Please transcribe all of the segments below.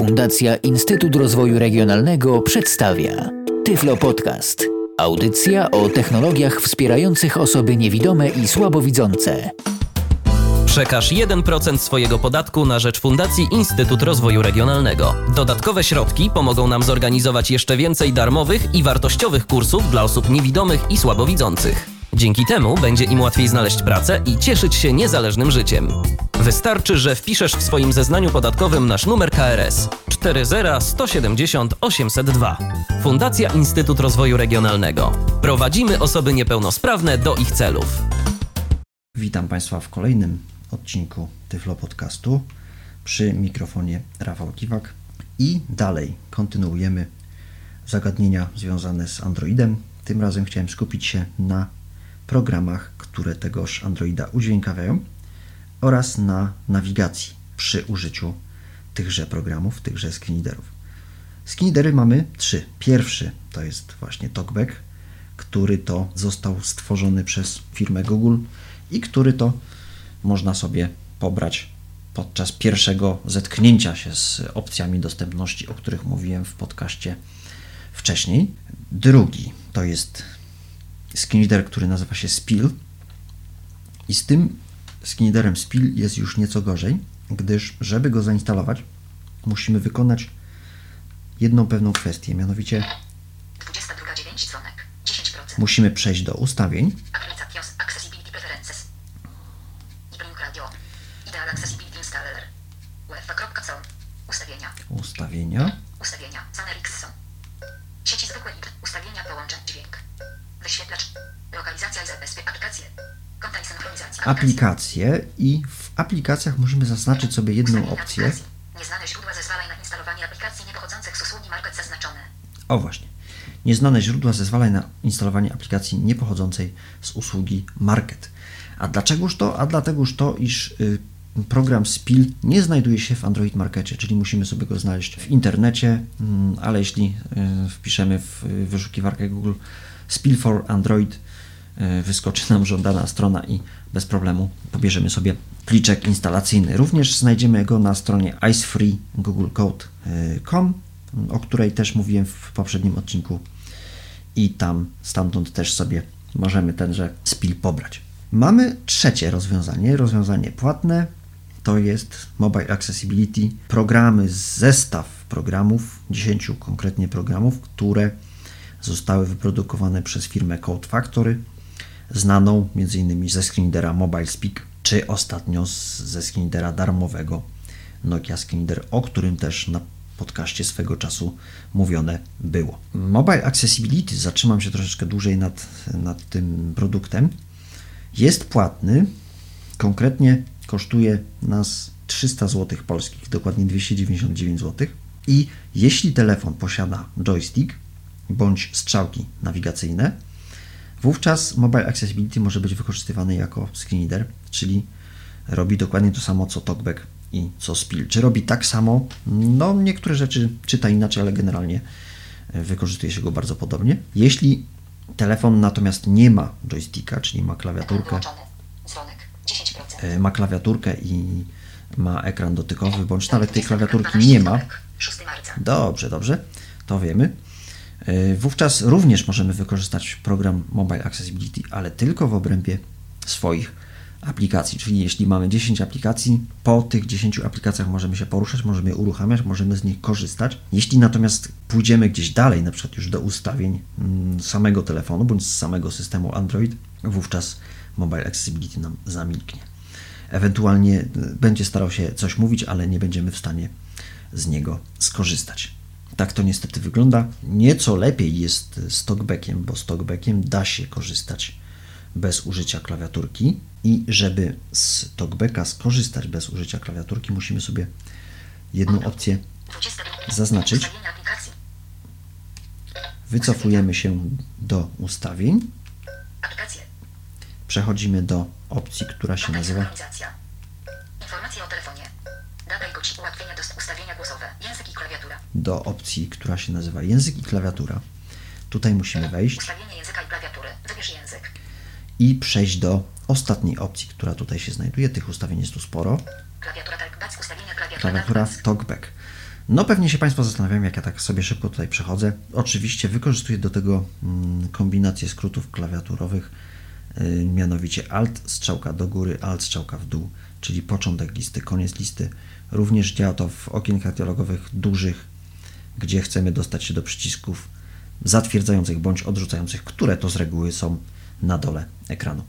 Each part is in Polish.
Fundacja Instytut Rozwoju Regionalnego przedstawia Tyflo Podcast. Audycja o technologiach wspierających osoby niewidome i słabowidzące. Przekaż 1% swojego podatku na rzecz Fundacji Instytut Rozwoju Regionalnego. Dodatkowe środki pomogą nam zorganizować jeszcze więcej darmowych i wartościowych kursów dla osób niewidomych i słabowidzących. Dzięki temu będzie im łatwiej znaleźć pracę i cieszyć się niezależnym życiem. Wystarczy, że wpiszesz w swoim zeznaniu podatkowym nasz numer KRS 40170 802. Fundacja Instytut Rozwoju Regionalnego. Prowadzimy osoby niepełnosprawne do ich celów. Witam Państwa w kolejnym odcinku Tyflo Podcastu przy mikrofonie Rafał Kiwak i dalej kontynuujemy zagadnienia związane z Androidem. Tym razem chciałem skupić się na programach, które tegoż Androida udźwiękawiają oraz na nawigacji przy użyciu tychże programów, tychże screenreaderów. Screenreadery mamy trzy. Pierwszy to jest właśnie TalkBack, który to został stworzony przez firmę Google i który to można sobie pobrać podczas pierwszego zetknięcia się z opcjami dostępności, o których mówiłem w podcaście wcześniej. Drugi to jest screenreader, który nazywa się Spill. I z tym screenreaderem Spill jest już nieco gorzej, gdyż żeby go zainstalować, musimy wykonać jedną pewną kwestię, mianowicie 22.9 dzwonek 10%. musimy przejść do ustawień. Ustawienia. ustawienia, Ustawienia. Są. Sieci zwykłe. Ustawienia połączeń dźwięk. Wyświetlacz. Lokalizacja i zabezpieczenie. Aplikacje. Aplikacje i w aplikacjach musimy zaznaczyć sobie jedną opcję. Nieznane źródła zezwalań na instalowanie aplikacji niepochodzących z usługi market zaznaczone. O właśnie. Nieznane źródła zezwalań na instalowanie aplikacji niepochodzącej z usługi Market. A dlaczegoż to? A dlategoż to, iż y, program Spill nie znajduje się w Android Markecie, czyli musimy sobie go znaleźć w internecie, mm, ale jeśli y, wpiszemy w y, wyszukiwarkę Google Spill for Android, wyskoczy nam żądana strona i bez problemu pobierzemy sobie pliczek instalacyjny. Również znajdziemy go na stronie icefreegooglecode.com, o której też mówiłem w poprzednim odcinku i tam stamtąd też sobie możemy tenże spill pobrać. Mamy trzecie rozwiązanie, rozwiązanie płatne, to jest Mobile Accessibility, programy, zestaw programów, 10 konkretnie programów, które zostały wyprodukowane przez firmę Code Factory, znaną m.in. ze screenreadera Mobile Speak, czy ostatnio ze screenreadera darmowego Nokia Screenreader, o którym też na podcaście swego czasu mówione było. Mobile Accessibility, zatrzymam się troszeczkę dłużej nad, nad tym produktem, jest płatny, konkretnie kosztuje nas 300 zł polskich, dokładnie 299 zł. I jeśli telefon posiada joystick bądź strzałki nawigacyjne, wówczas Mobile Accessibility może być wykorzystywany jako screenreader, czyli robi dokładnie to samo co TalkBack i co Spill. Czy robi tak samo? No, niektóre rzeczy czyta inaczej, ale generalnie e, wykorzystuje się go bardzo podobnie. Jeśli telefon natomiast nie ma joysticka, czyli ma klawiaturkę, Wyłączony. Dzwonek 10%. e, ma klawiaturkę i ma ekran dotykowy, bądź nawet tej klawiaturki nie ma, 6 marca. Dobrze, dobrze, to wiemy. Yy, Wówczas również możemy wykorzystać program Mobile Accessibility, ale tylko w obrębie swoich aplikacji. Czyli jeśli mamy 10 aplikacji, po tych 10 aplikacjach możemy się poruszać, możemy je uruchamiać, możemy z nich korzystać. Jeśli natomiast pójdziemy gdzieś dalej, na przykład już do ustawień mm, samego telefonu bądź z samego systemu Android, wówczas Mobile Accessibility nam zamilknie. Ewentualnie y, będzie starał się coś mówić, ale nie będziemy w stanie z niego skorzystać. Tak to niestety wygląda. Nieco lepiej jest z talkbackiem, bo z talkbackiem da się korzystać bez użycia klawiaturki i żeby z talkbacka skorzystać bez użycia klawiaturki, musimy sobie jedną opcję 20 zaznaczyć. Wycofujemy się do ustawień, przechodzimy do opcji, która się nazywa do opcji, która się nazywa język i klawiatura. Tutaj musimy wejść Ustawienie języka i klawiatury. Wybierz język. i przejść do ostatniej opcji, która tutaj się znajduje. Tych ustawień jest tu sporo. Klawiatura talkback. Ustawienia klawiatura Klawiatura talkback. No pewnie się Państwo zastanawiają, jak ja tak sobie szybko tutaj przechodzę. Oczywiście wykorzystuję do tego mm, kombinację skrótów klawiaturowych, yy, mianowicie Alt strzałka do góry, Alt strzałka w dół, czyli początek listy, koniec listy. Również działa to w okienkach dialogowych dużych, gdzie chcemy dostać się do przycisków zatwierdzających bądź odrzucających, które to z reguły są na dole ekranu.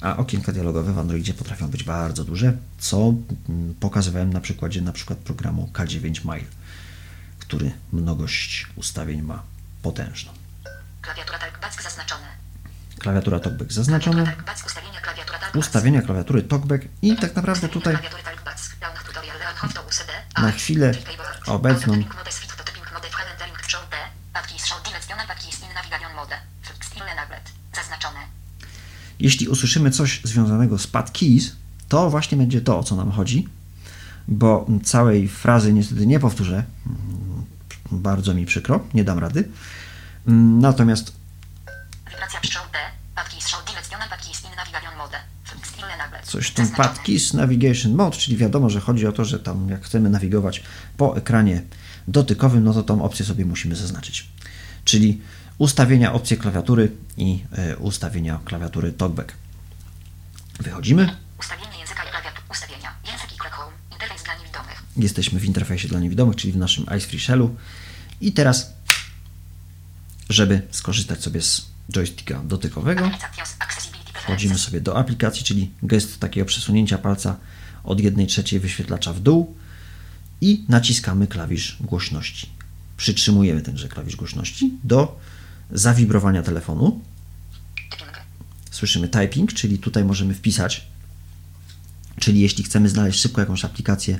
A okienka dialogowe w Androidzie potrafią być bardzo duże, co mm, pokazywałem na przykładzie na przykład programu K9 Mile, który mnogość ustawień ma potężną. Klawiatura talkback zaznaczone. Klawiatura TalkBack Klawiatura talkback, ustawienia klawiatura talkback. ustawienia klawiatury TalkBack i tak naprawdę tutaj na chwilę obecną Autotyping mode switch to typing mode w calendering w show D. Apki z show dimensional apki z in navigation mode. Fixed in naglet. Zaznaczone. Jeśli usłyszymy coś związanego z pad keys, to właśnie będzie to, o co nam chodzi, bo całej frazy niestety nie powtórzę. Bardzo mi przykro, nie dam rady. Natomiast coś w tym Zaznaczone. pad keys navigation mode, czyli wiadomo, że chodzi o to, że tam jak chcemy nawigować po ekranie dotykowym, no to tą opcję sobie musimy zaznaczyć. Czyli ustawienia opcje klawiatury i e, ustawienia klawiatury TalkBack. Wychodzimy. Ustawienie języka i klawiatur. Ustawienia. Język i home. Interfejs dla niewidomych. Jesteśmy w interfejsie dla niewidomych, czyli w naszym Ice Free Shellu. I teraz, żeby skorzystać sobie z joysticka dotykowego, wchodzimy sobie do aplikacji, czyli gest takiego przesunięcia palca od 1 trzeciej wyświetlacza w dół i naciskamy klawisz głośności. Przytrzymujemy tenże klawisz głośności do zawibrowania telefonu. Typing. Słyszymy typing, czyli tutaj możemy wpisać, czyli jeśli chcemy znaleźć szybko jakąś aplikację,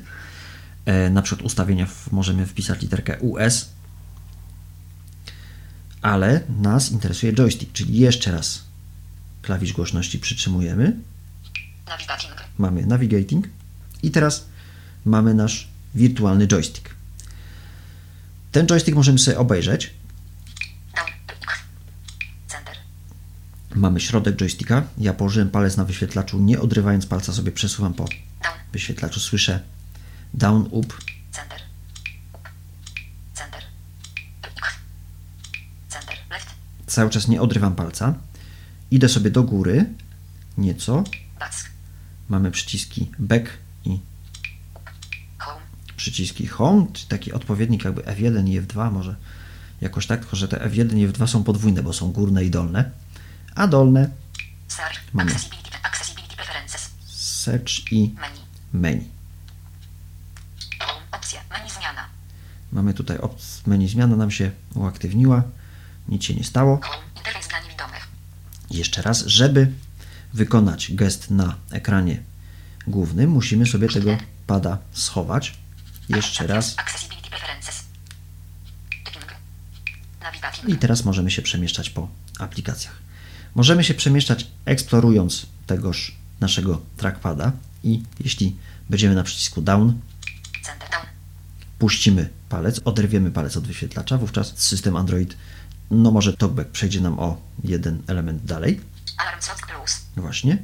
e, na przykład ustawienia, możemy wpisać literkę US, ale nas interesuje joystick, czyli jeszcze raz klawisz głośności przytrzymujemy, Navigating. mamy navigating i teraz mamy nasz wirtualny joystick. Ten joystick możemy sobie obejrzeć. Down. X. Center. Mamy środek joysticka. Ja położyłem palec na wyświetlaczu, nie odrywając palca sobie przesuwam po Down. wyświetlaczu. Słyszę down, up. Center. Up. Center. Center. Left. Cały czas nie odrywam palca. Idę sobie do góry nieco. Back. Mamy przyciski back i Home. przyciski home, czy taki odpowiednik jakby F1 i F2 może jakoś tak, tylko że te F1 i F2 są podwójne, bo są górne i dolne, a dolne Search. Mamy. Accessibility. Accessibility Preferences. search i Menu. Opcja. Menu zmiana. Mamy tutaj op- menu zmiana nam się uaktywniła, nic się nie stało. Home. Interfejs dla niewidomych. Jeszcze raz, żeby wykonać gest na ekranie głównym, musimy sobie tego pada schować. Jeszcze raz. I teraz możemy się przemieszczać po aplikacjach. Możemy się przemieszczać eksplorując tegoż naszego trackpada i jeśli będziemy na przycisku down, puścimy palec, oderwiemy palec od wyświetlacza, wówczas system Android, no może TalkBack przejdzie nam o jeden element dalej. Alarm slot plus. Właśnie.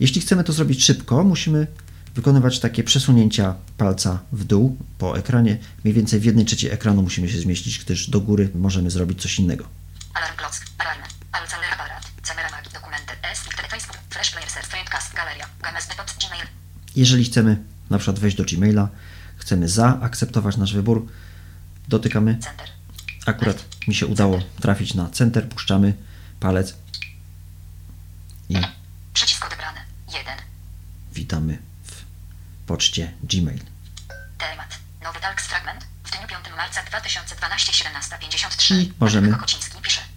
Jeśli chcemy to zrobić szybko, musimy wykonywać takie przesunięcia palca w dół po ekranie. Mniej więcej w jednej trzeciej ekranu musimy się zmieścić, gdyż do góry możemy zrobić coś innego. Alarm klock. Alarm. Alcaler aparat. Gmail. Jeżeli chcemy na przykład wejść do Gmaila, chcemy zaakceptować nasz wybór, dotykamy. Akurat mi się udało trafić na center, puszczamy palec i Przycisk odebrany. 1. witamy w poczcie Gmail. Temat. Nowy Talks Fragment. W dniu 5 marca 2012 17.53. I możemy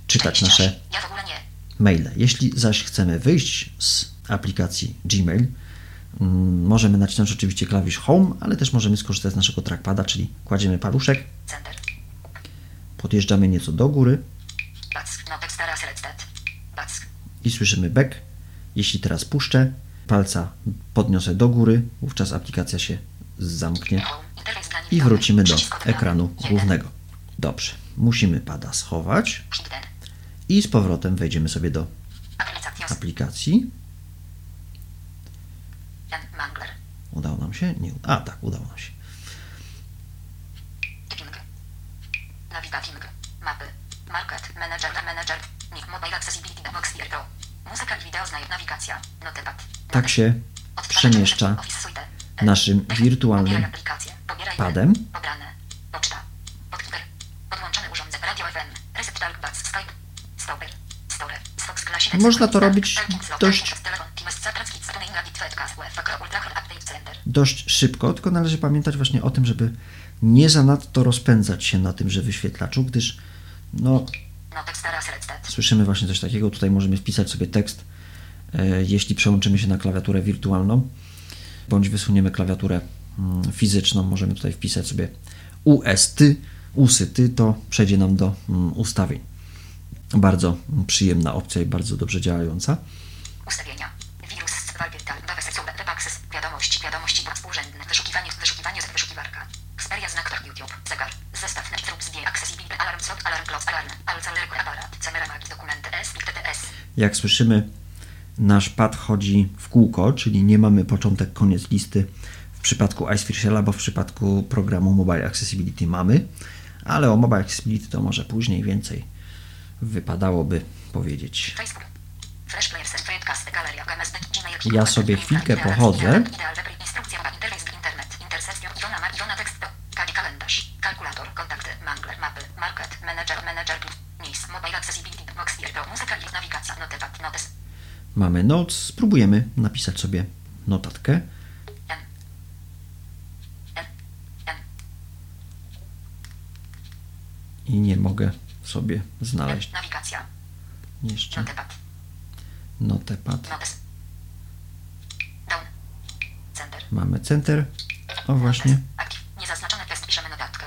czytać 48. nasze- Ja w ogóle nie. Maile. Jeśli zaś chcemy wyjść z aplikacji Gmail, mm, możemy nacisnąć oczywiście klawisz Home, ale też możemy skorzystać z naszego trackpada, czyli kładziemy paluszek, podjeżdżamy nieco do góry. No i słyszymy back. Jeśli teraz puszczę, palca podniosę do góry, wówczas aplikacja się zamknie i wrócimy do ekranu 1. głównego. Dobrze, musimy pada schować. I z powrotem wejdziemy sobie do aplikacji. Udało nam się? Nie. A tak, udało nam się. Navigating. Mapy. Market. Manager. Manager. Nick. Mobile Accessibility. Box Pro. Muzyka i wideo znaj. Nawigacja. Notepad. Tak się przemieszcza Suite. naszym Pobieraj wirtualnym padem. Pobrane. Poczta. Podkiper. Podłączone urządzenie. Radio FM. Reset Talkbacks. Skype. Można to robić dość- dość szybko, tylko należy pamiętać właśnie o tym, żeby nie zanadto rozpędzać się na tymże wyświetlaczu, gdyż no. Redstat. słyszymy właśnie coś takiego. Tutaj możemy wpisać sobie tekst, e, jeśli przełączymy się na klawiaturę wirtualną, bądź wysuniemy klawiaturę mm, fizyczną, możemy tutaj wpisać sobie UST, usyty, to przejdzie nam do mm, ustawień. Bardzo przyjemna opcja i bardzo dobrze działająca. Ustawienia. Wirus. Repaxes. Wiadomości. Wiadomości. Współrzędne. Wyszukiwanie. Wyszukiwanie. Wyszukiwarka. Xperia. Znak tak YouTube. Zegar. Zestaw. Net. Zrób zdjęcie. Accessibility. Alarm. Slot. Alarm. Close. Alarm. Alcalerko. Aparat. Camera. Magii. Dokumenty. S. TTS. Jak słyszymy, nasz pad chodzi w kółko, czyli nie mamy początek, koniec listy w przypadku iSphere bo w przypadku programu Mobile Accessibility mamy, ale o Mobile Accessibility to może później więcej wypadałoby powiedzieć. Ja sobie chwilkę pochodzę. Mamy notes, spróbujemy napisać sobie notatkę. I nie mogę sobie znaleźć Nawigacja. jeszcze Notepad. notepad. Center. Mamy center. O właśnie. Niezaznaczony test. Piszemy notatkę.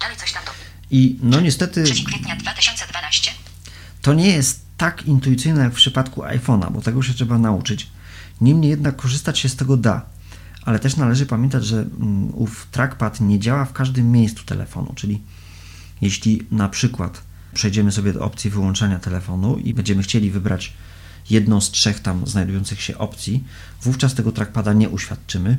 Dalej coś tam do. I no niestety 3 kwietnia 2012. To nie jest tak intuicyjne jak w przypadku iPhone'a, bo tego się trzeba nauczyć. Niemniej jednak korzystać się z tego da. Ale też należy pamiętać, że mm, ów trackpad nie działa w każdym miejscu telefonu, czyli jeśli na przykład przejdziemy sobie do opcji wyłączania telefonu i będziemy chcieli wybrać jedną z trzech tam znajdujących się opcji, wówczas tego trackpada nie uświadczymy.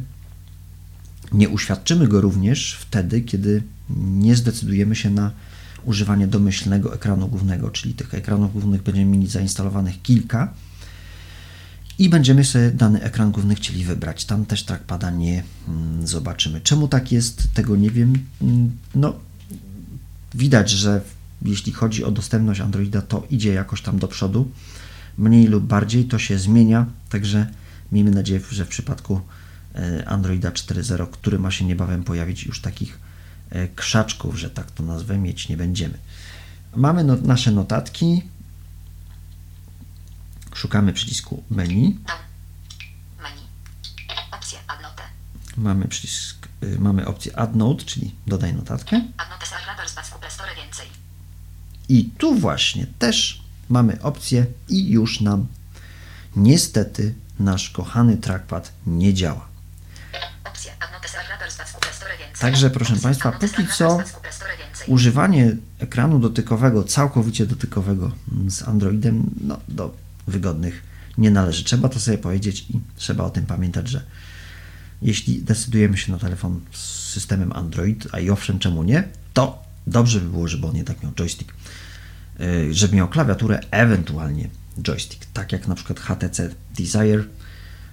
Nie uświadczymy go również wtedy, kiedy nie zdecydujemy się na używanie domyślnego ekranu głównego, czyli tych ekranów głównych będziemy mieli zainstalowanych kilka i będziemy sobie dany ekran główny chcieli wybrać. Tam też trackpada nie mm, zobaczymy. Czemu tak jest, tego nie wiem. Mm, No, widać, że jeśli chodzi o dostępność Androida, to idzie jakoś tam do przodu. Mniej lub bardziej to się zmienia, także miejmy nadzieję, że w przypadku e, Androida 4.0, który ma się niebawem pojawić, już takich e, krzaczków, że tak to nazwę, mieć nie będziemy. Mamy no, nasze notatki. Szukamy przycisku menu. Menu. Opcje. Add note. Mamy przycisk, y, mamy opcję Add Note, czyli dodaj notatkę. Add note. Serrador z Basku Store więcej. I tu właśnie też mamy opcję i już nam niestety nasz kochany trackpad nie działa. Także, proszę. Państwa, póki co. Używanie ekranu dotykowego, całkowicie dotykowego z Androidem, no, do wygodnych nie należy. Trzeba to sobie powiedzieć i trzeba o tym pamiętać, że jeśli decydujemy się na telefon z systemem Android, a i owszem, czemu nie, to dobrze by było, żeby on jednak miał joystick, yy, żeby miał klawiaturę, ewentualnie joystick, tak jak na przykład HTC Desire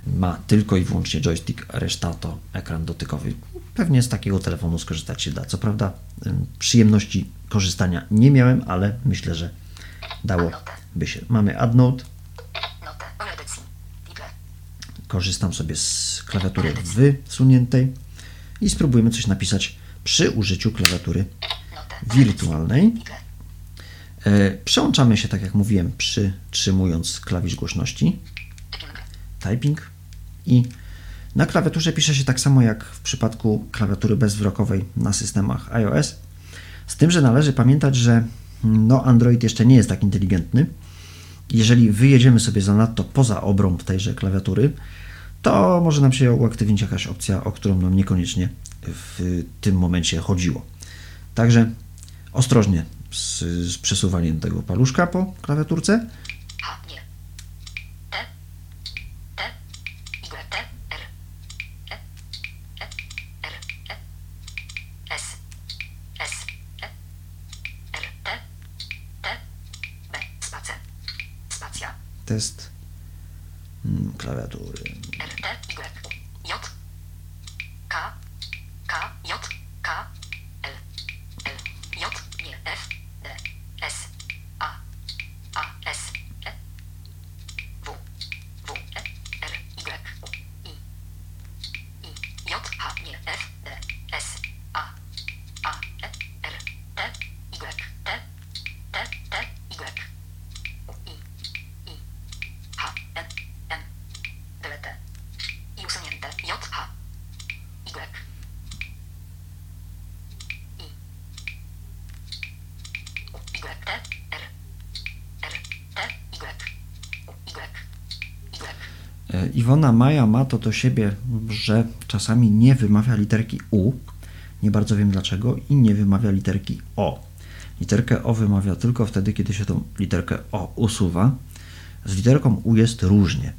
ma tylko i wyłącznie joystick, reszta to ekran dotykowy. Pewnie z takiego telefonu skorzystać się da. Co prawda przyjemności korzystania nie miałem, ale myślę, że dałoby się. Mamy AddNote, Note. Pole edycji. Title. korzystam sobie z klawiatury wysuniętej i spróbujemy coś napisać przy użyciu klawiatury wirtualnej. E, Przełączamy się, tak jak mówiłem, przytrzymując klawisz głośności. Typing. i na klawiaturze pisze się tak samo jak w przypadku klawiatury bezwzrokowej na systemach iOS. Z tym, że należy pamiętać, że no, Android jeszcze nie jest tak inteligentny. Jeżeli wyjedziemy sobie zanadto poza obrąb tejże klawiatury, to może nam się uaktywnić jakaś opcja, o którą nam niekoniecznie w tym momencie chodziło. Także ostrożnie z, z przesuwaniem tego paluszka po klawiaturce. Test klawiatury. Iwona Maja ma to do siebie, że czasami nie wymawia literki U, nie bardzo wiem dlaczego, i nie wymawia literki O. Literkę O wymawia tylko wtedy, kiedy się tą literkę O usuwa. Z literką U jest różnie.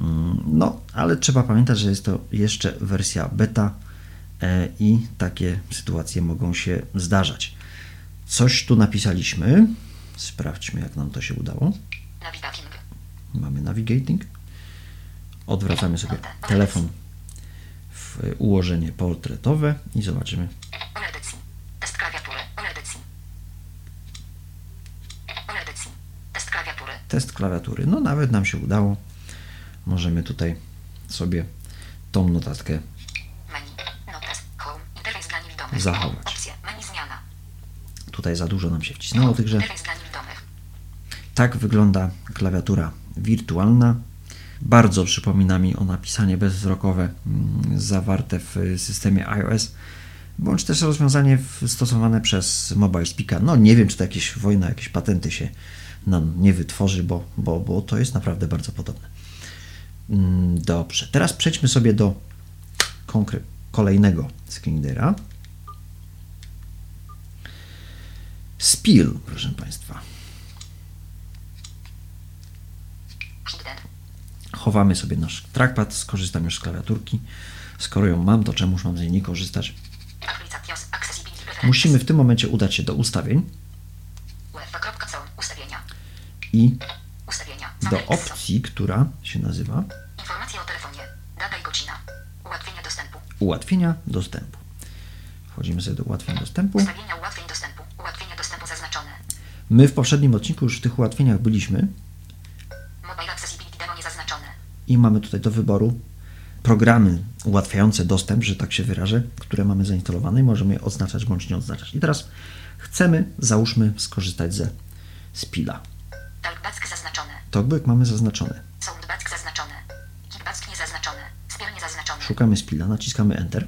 Mm, No, ale trzeba pamiętać, że jest to jeszcze wersja beta e, i takie sytuacje mogą się zdarzać. Coś tu napisaliśmy. Sprawdźmy, jak nam to się udało. Navigating. Mamy navigating. Odwracamy sobie telefon w ułożenie portretowe i zobaczymy. Test klawiatury. Test klawiatury. Test klawiatury. No nawet nam się udało. Możemy tutaj sobie tą notatkę. Zachować. Tutaj za dużo nam się wcisnęło, niewidomych. tak wygląda klawiatura wirtualna. Bardzo przypomina mi o napisanie bezwzrokowe mm, zawarte w systemie iOS, bądź też rozwiązanie stosowane przez Mobile Speaka. No nie wiem, czy to jakieś wojna, jakieś patenty się nam nie wytworzy, bo, bo, bo to jest naprawdę bardzo podobne. Mm, Dobrze, teraz przejdźmy sobie do kolejnego screenera. Spill, proszę Państwa. Chowamy sobie nasz trackpad, skorzystam już z klawiaturki. Skoro ją mam, to czemuż mam z niej nie korzystać? Musimy w tym momencie udać się do ustawień i Ustawienia. do opcji, która się nazywa o telefonie. Data i godzina. Ułatwienia dostępu. ułatwienia dostępu. Wchodzimy sobie do ułatwień dostępu. Ustawienia ułatwień dostępu. Ułatwienia dostępu zaznaczone. My w poprzednim odcinku już w tych ułatwieniach byliśmy i mamy tutaj do wyboru programy ułatwiające dostęp, że tak się wyrażę, które mamy zainstalowane i możemy je odznaczać bądź nie odznaczać. I teraz chcemy, załóżmy, skorzystać ze Spila. Talkback zaznaczone. Talkback mamy zaznaczone. Soundback zaznaczone. Kickback niezaznaczone. Spiel niezaznaczone. Szukamy Spila, naciskamy Enter.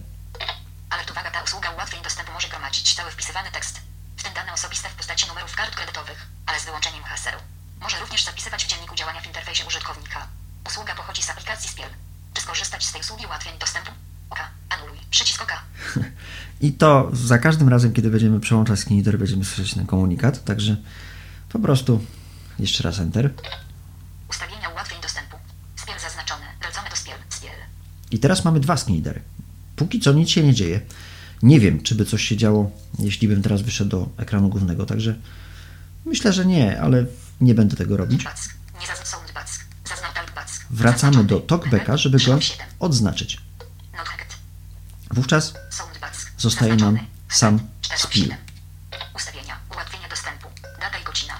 Alert uwaga, ta usługa ułatwień dostępu może gromadzić cały wpisywany tekst, w tym dane osobiste w postaci numerów kart kredytowych, ale z wyłączeniem haseł. Może również zapisywać w dzienniku działania w interfejsie użytkownika. Usługa pochodzi z aplikacji Spiel. Czy skorzystać z tej usługi ułatwień dostępu? OK. I to za każdym razem, kiedy będziemy przełączać screenreader, będziemy słyszeć ten komunikat, także po prostu jeszcze raz Enter. Ustawienia ułatwień dostępu. Spiel zaznaczone. Wracamy do Spiel. Spiel. I teraz mamy dwa screenreadery. Póki co nic się nie dzieje. Nie wiem, czy by coś się działo, jeśli bym teraz wyszedł do ekranu głównego, także myślę, że nie, ale nie będę tego robić. Wracamy do talkbacka, żeby go 7. odznaczyć. Wówczas. Zostaje nam sam siedem. Ustawienia. Dostępu. Data i godzina.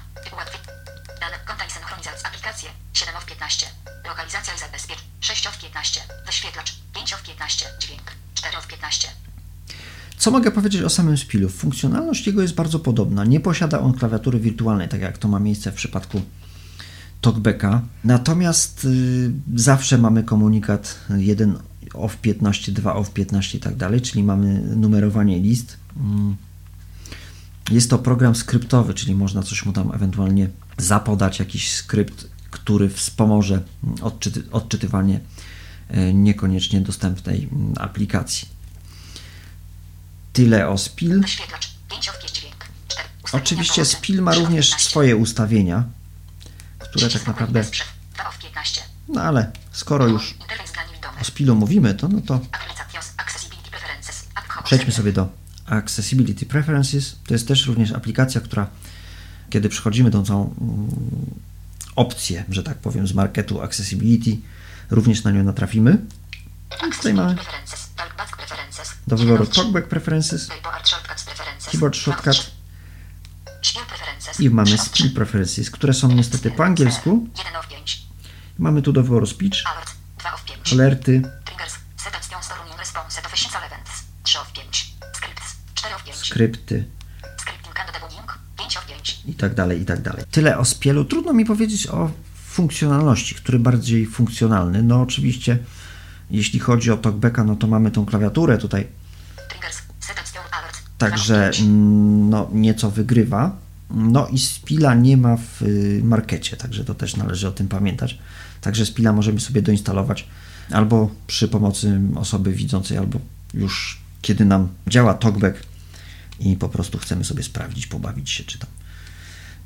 Dane konta i synchronizacja. Aplikacje. 7 of 15. Lokalizacja i zabezpiecz. 6 of 15. Wyświetlacz. 5 of 15. Dźwięk. 4 of 15. Co mogę powiedzieć o samym Spilu? Funkcjonalność jego jest bardzo podobna. Nie posiada on klawiatury wirtualnej, tak jak to ma miejsce w przypadku TalkBacka. Natomiast y, zawsze mamy komunikat 1 of 15, 2 of 15 i tak dalej, czyli mamy numerowanie list. Mm. Jest to program skryptowy, czyli można coś mu tam ewentualnie zapodać, jakiś skrypt, który wspomoże odczyty, odczytywanie y, niekoniecznie dostępnej mm, aplikacji. Tyle o Spil. Wyświetlacz. 5 of 5 dźwięk. 4. Ustawienia Oczywiście. Spil ma 3 of również 15. swoje ustawienia, które tak naprawdę. Bez drzew. 2 of 15. No ale skoro już. O Spilu mówimy, to no to przejdźmy sobie do Accessibility Preferences. To jest też również aplikacja, która kiedy przechodzimy tą całą mm, opcję, że tak powiem, z marketu Accessibility. Również na nią natrafimy. I tutaj mamy do wyboru Talkback Preferences, Keyboard shortcut i mamy Skill Preferences, które są niestety po angielsku. Mamy tu do wyboru Speech, Alert. Dwa of pięć. Alerty, Triggers. Setup storing response to efficient events. 3 of 5. Scripts. 4 of 5. skrypty Scripting and debugging. 5 of 5. i tak dalej, i tak dalej. Tyle o Spielu. Trudno mi powiedzieć o funkcjonalności, który bardziej funkcjonalny. No oczywiście, jeśli chodzi o TalkBacka, no to mamy tą klawiaturę tutaj, także mm, no, nieco wygrywa. No i Spila nie ma w y, markecie, także to też należy o tym pamiętać. Także Spila możemy sobie doinstalować albo przy pomocy osoby widzącej, albo już kiedy nam działa TalkBack i po prostu chcemy sobie sprawdzić, pobawić się czy tam.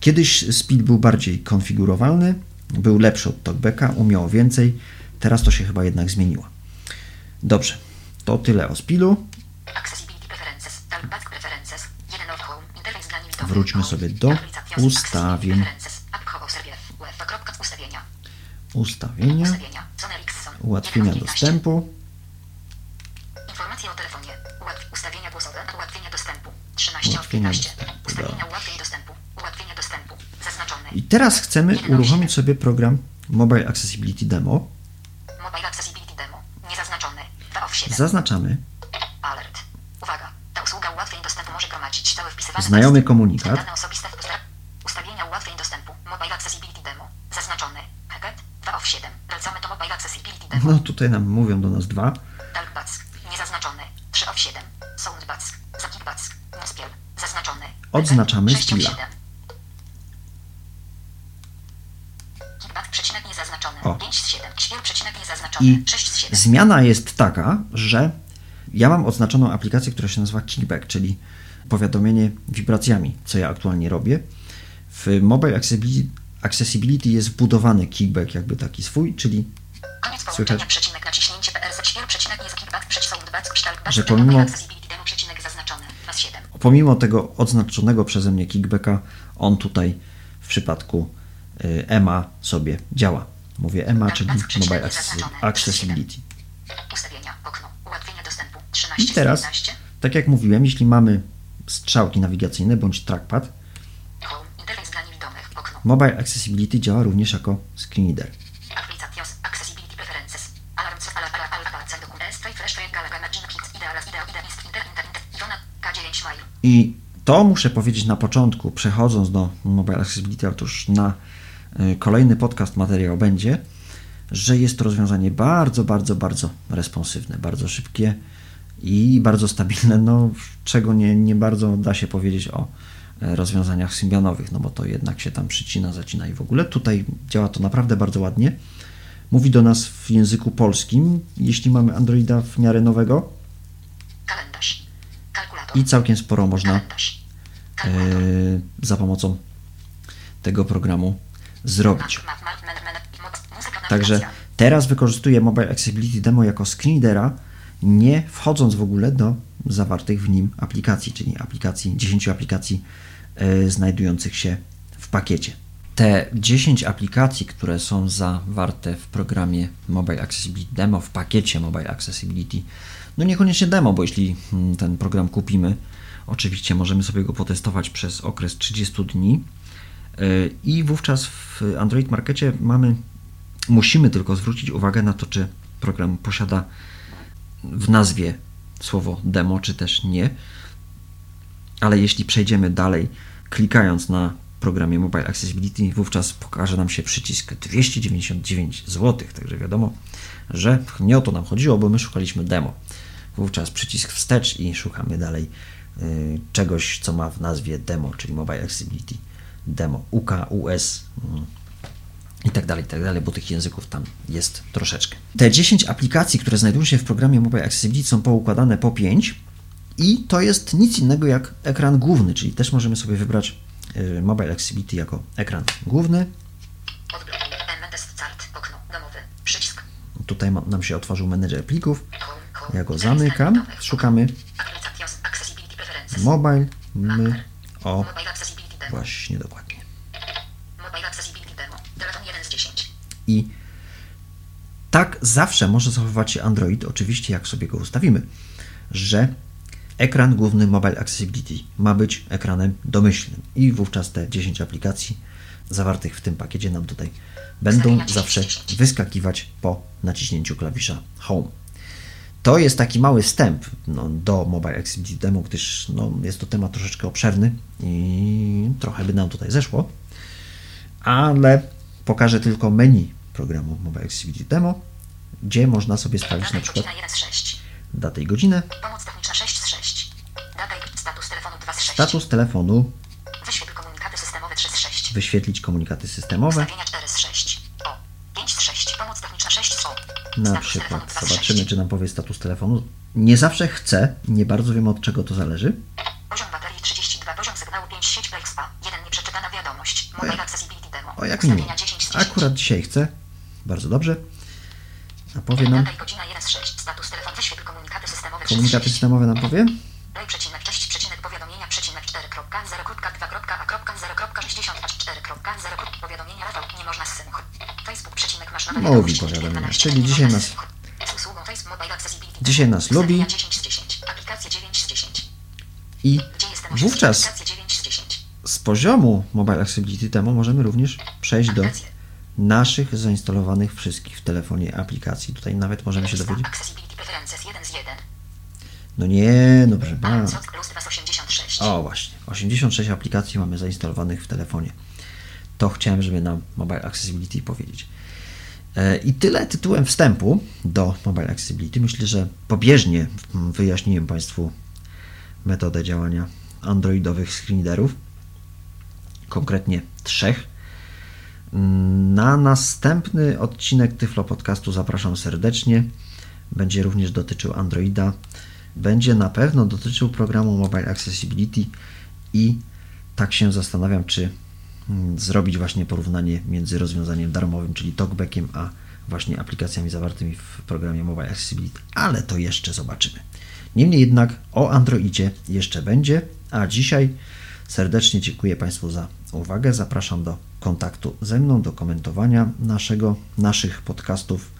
Kiedyś Speed był bardziej konfigurowalny, był lepszy od TalkBacka, umiał więcej, teraz to się chyba jednak zmieniło. Dobrze, to tyle o Spilu. Accessibility preferences. Talkback preferences. 1 of home. Interfejs dla niewidomych. Wróćmy sobie do ustawień. Ustawienia. Ustawienia, Ustawienia. Sony Ericsson. Ułatwienia 1 of 15. dostępu, Informacje o telefonie. Ustawienia głosowe. Ułatwienia dostępu. 13 Ułatwienia of 15. dostępu, ułatwień dostępu. Ułatwienia dostępu. Zaznaczone. I teraz chcemy 1 of uruchomić 7. sobie program Mobile Accessibility Demo. Mobile Accessibility Demo. Niezaznaczone. 2 of 7. Zaznaczamy Alert. Uwaga. Ta usługa ułatwień dostępu może gromadzić stałe wpisywane Znajomy komunikat. Dane osobiste w posta- Ustawienia ułatwień dostępu. Mobile Accessibility Demo. Zaznaczone. Hacket. 2 of 7. Wracamy do Mobile Accessibility Demo. No tutaj nam mówią do nas dwa. Talkback. Niezaznaczone. 3 of 7. Soundback. Zakitback. Muspiel. Zaznaczone. Odznaczamy 6 of skilla. 7. Kickback przecinek niezaznaczony. O. 5 z 7. Śpiew przecinek niezaznaczony. I 6 z 7. zmiana jest taka, że ja mam oznaczoną aplikację, która się nazywa Kickback, czyli powiadomienie wibracjami, co ja aktualnie robię. W Mobile Accessibility, jest wbudowany Kickback, jakby taki swój, czyli Słychać? Że pomimo- mobile accessibility, demo, przecinek, zaznaczone, plus 7. pomimo tego odznaczonego przeze mnie kickbacka, on tutaj w przypadku y, EMA sobie działa. Mówię EMA, czyli Mobile Accessi- Accessibility. Ustawienia, okno, ułatwienia dostępu, I 13 teraz, z 15. tak jak mówiłem, jeśli mamy strzałki nawigacyjne bądź trackpad. Mobile Accessibility działa również jako screen reader. Applications, accessibility preferences. Alarm, co, alarm, alarm, alarm, alarm, dokum, S, flash, flash, galaga, imagine, kids, ideal, ideal, ideal, inst, inter, inter, inter, Iwona, K9, mail. I to muszę powiedzieć na początku, przechodząc do Mobile Accessibility, ale to już na y, kolejny podcast materiał będzie, że jest to rozwiązanie bardzo, bardzo, bardzo responsywne, bardzo szybkie i bardzo stabilne, no czego nie, nie bardzo da się powiedzieć o e, rozwiązaniach symbianowych, no bo to jednak się tam przycina, zacina i w ogóle. Tutaj działa to naprawdę bardzo ładnie. Mówi do nas w języku polskim, jeśli mamy Androida w miarę nowego. I całkiem sporo można e, za pomocą tego programu zrobić. Także teraz wykorzystuję Mobile Accessibility Demo jako screenreadera, nie wchodząc w ogóle do zawartych w nim aplikacji, czyli aplikacji, 10 aplikacji e, znajdujących się w pakiecie. Te 10 aplikacji, które są zawarte w programie Mobile Accessibility Demo, w pakiecie Mobile Accessibility, no niekoniecznie demo, bo jeśli mm, ten program kupimy, oczywiście możemy sobie go potestować przez okres 30 dni Yy, i wówczas w Android Markecie mamy, musimy tylko zwrócić uwagę na to, czy program posiada w nazwie słowo demo, czy też nie. Ale jeśli przejdziemy dalej, klikając na programie Mobile Accessibility, wówczas pokaże nam się przycisk 299 zł. Także wiadomo, że nie o to nam chodziło, bo my szukaliśmy demo. Wówczas przycisk wstecz i szukamy dalej y, czegoś, co ma w nazwie demo, czyli Mobile Accessibility demo, UK, US mm, i tak dalej, i tak dalej, bo tych języków tam jest troszeczkę. Te 10 aplikacji, które znajdują się w programie Mobile Accessibility są poukładane po 5 i to jest nic innego jak ekran główny, czyli też możemy sobie wybrać Mobile Accessibility jako ekran główny. Tutaj nam się otworzył menedżer plików. Ja go zamykam, szukamy mobile, my, o, właśnie dokładnie. Mobile Accessibility Demo. Telefonia 10. I tak zawsze może zachowywać się Android, oczywiście jak sobie go ustawimy, że ekran główny Mobile Accessibility ma być ekranem domyślnym i wówczas te 10 aplikacji zawartych w tym pakiecie nam tutaj będą zawsze wyskakiwać po naciśnięciu klawisza Home. To jest taki mały wstęp no, do Mobile Accessibility Demo, gdyż no, jest to temat troszeczkę obszerny i trochę by nam tutaj zeszło, ale pokażę tylko menu programu Mobile Accessibility Demo, gdzie można sobie sprawdzić na przykład godzina 1 z 6. datę i godzinę, Pomoc techniczna 6 z 6. Data i status telefonu 2 z 6. status telefonu, Wyświetl komunikaty systemowe 3 z 6. wyświetlić komunikaty systemowe, Ustawienia 4 z 6. O. 5 z 6. Pomoc techniczna 6 z O. na przykład telefonu 2 z zobaczymy, 6. czy nam powie status telefonu. Nie zawsze chcę, nie bardzo wiem od czego to zależy. Poziom baterii 32. Poziom sygnału 5. Sieć Play Spa. 1. Nieprzeczytana wiadomość. Mobile Accessibility Demo. O jak. Ustawienia 10 z 10. Akurat dzisiaj chcę. Bardzo dobrze. A powie nam, Data i godzina komunikaty systemowe 3 z komunikaty 6. systemowe nam powie. Przecinek cześć przecinek powiadomienia przecinek 4 kropka 0 kropka 2 kropka a kropka 0 kropka 60 a 4 kropka 0 kropka powiadomienia Rafał nie można. Facebook przecinek masz nowe Mówi powiadomienia, 12, czyli dzisiaj nas-. Dzisiaj nas lubi. 10 z 10. Aplikacja 9 z 10. I wówczas Aplikacja 9 z 10. z poziomu Mobile Accessibility Demo możemy również przejść do naszych zainstalowanych wszystkich w telefonie aplikacji. Tutaj nawet możemy się dowiedzieć. Accessibility Preferences 1 z 1. No nie, no proszę pana. Balance plus 2 z 86. O właśnie, 86 aplikacji mamy zainstalowanych w telefonie. To chciałem, żeby nam Mobile Accessibility powiedzieć. E, I tyle tytułem wstępu do Mobile Accessibility. Myślę, że pobieżnie wyjaśniłem Państwu metodę działania androidowych screenreaderów, konkretnie trzech. Mm, Na następny odcinek Tyflo Podcastu zapraszam serdecznie. Będzie również dotyczył Androida. Będzie na pewno dotyczył programu Mobile Accessibility i tak się zastanawiam, czy mm, zrobić właśnie porównanie między rozwiązaniem darmowym, czyli talkbackiem, a właśnie aplikacjami zawartymi w programie Mobile Accessibility, ale to jeszcze zobaczymy. Niemniej jednak o Androidzie jeszcze będzie, a dzisiaj serdecznie dziękuję Państwu za uwagę. Zapraszam do kontaktu ze mną, do komentowania naszego, naszych podcastów.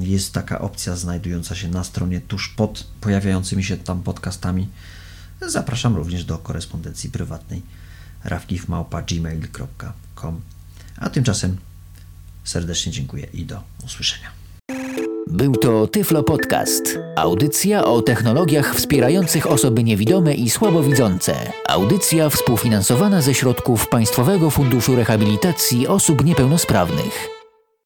Jest taka opcja znajdująca się na stronie tuż pod pojawiającymi się tam podcastami. Zapraszam również do korespondencji prywatnej rafkifmałpa.gmail.com A tymczasem serdecznie dziękuję i do usłyszenia. Był to Tyflo Podcast. Audycja o technologiach wspierających osoby niewidome i słabowidzące. Audycja współfinansowana ze środków Państwowego Funduszu Rehabilitacji Osób Niepełnosprawnych.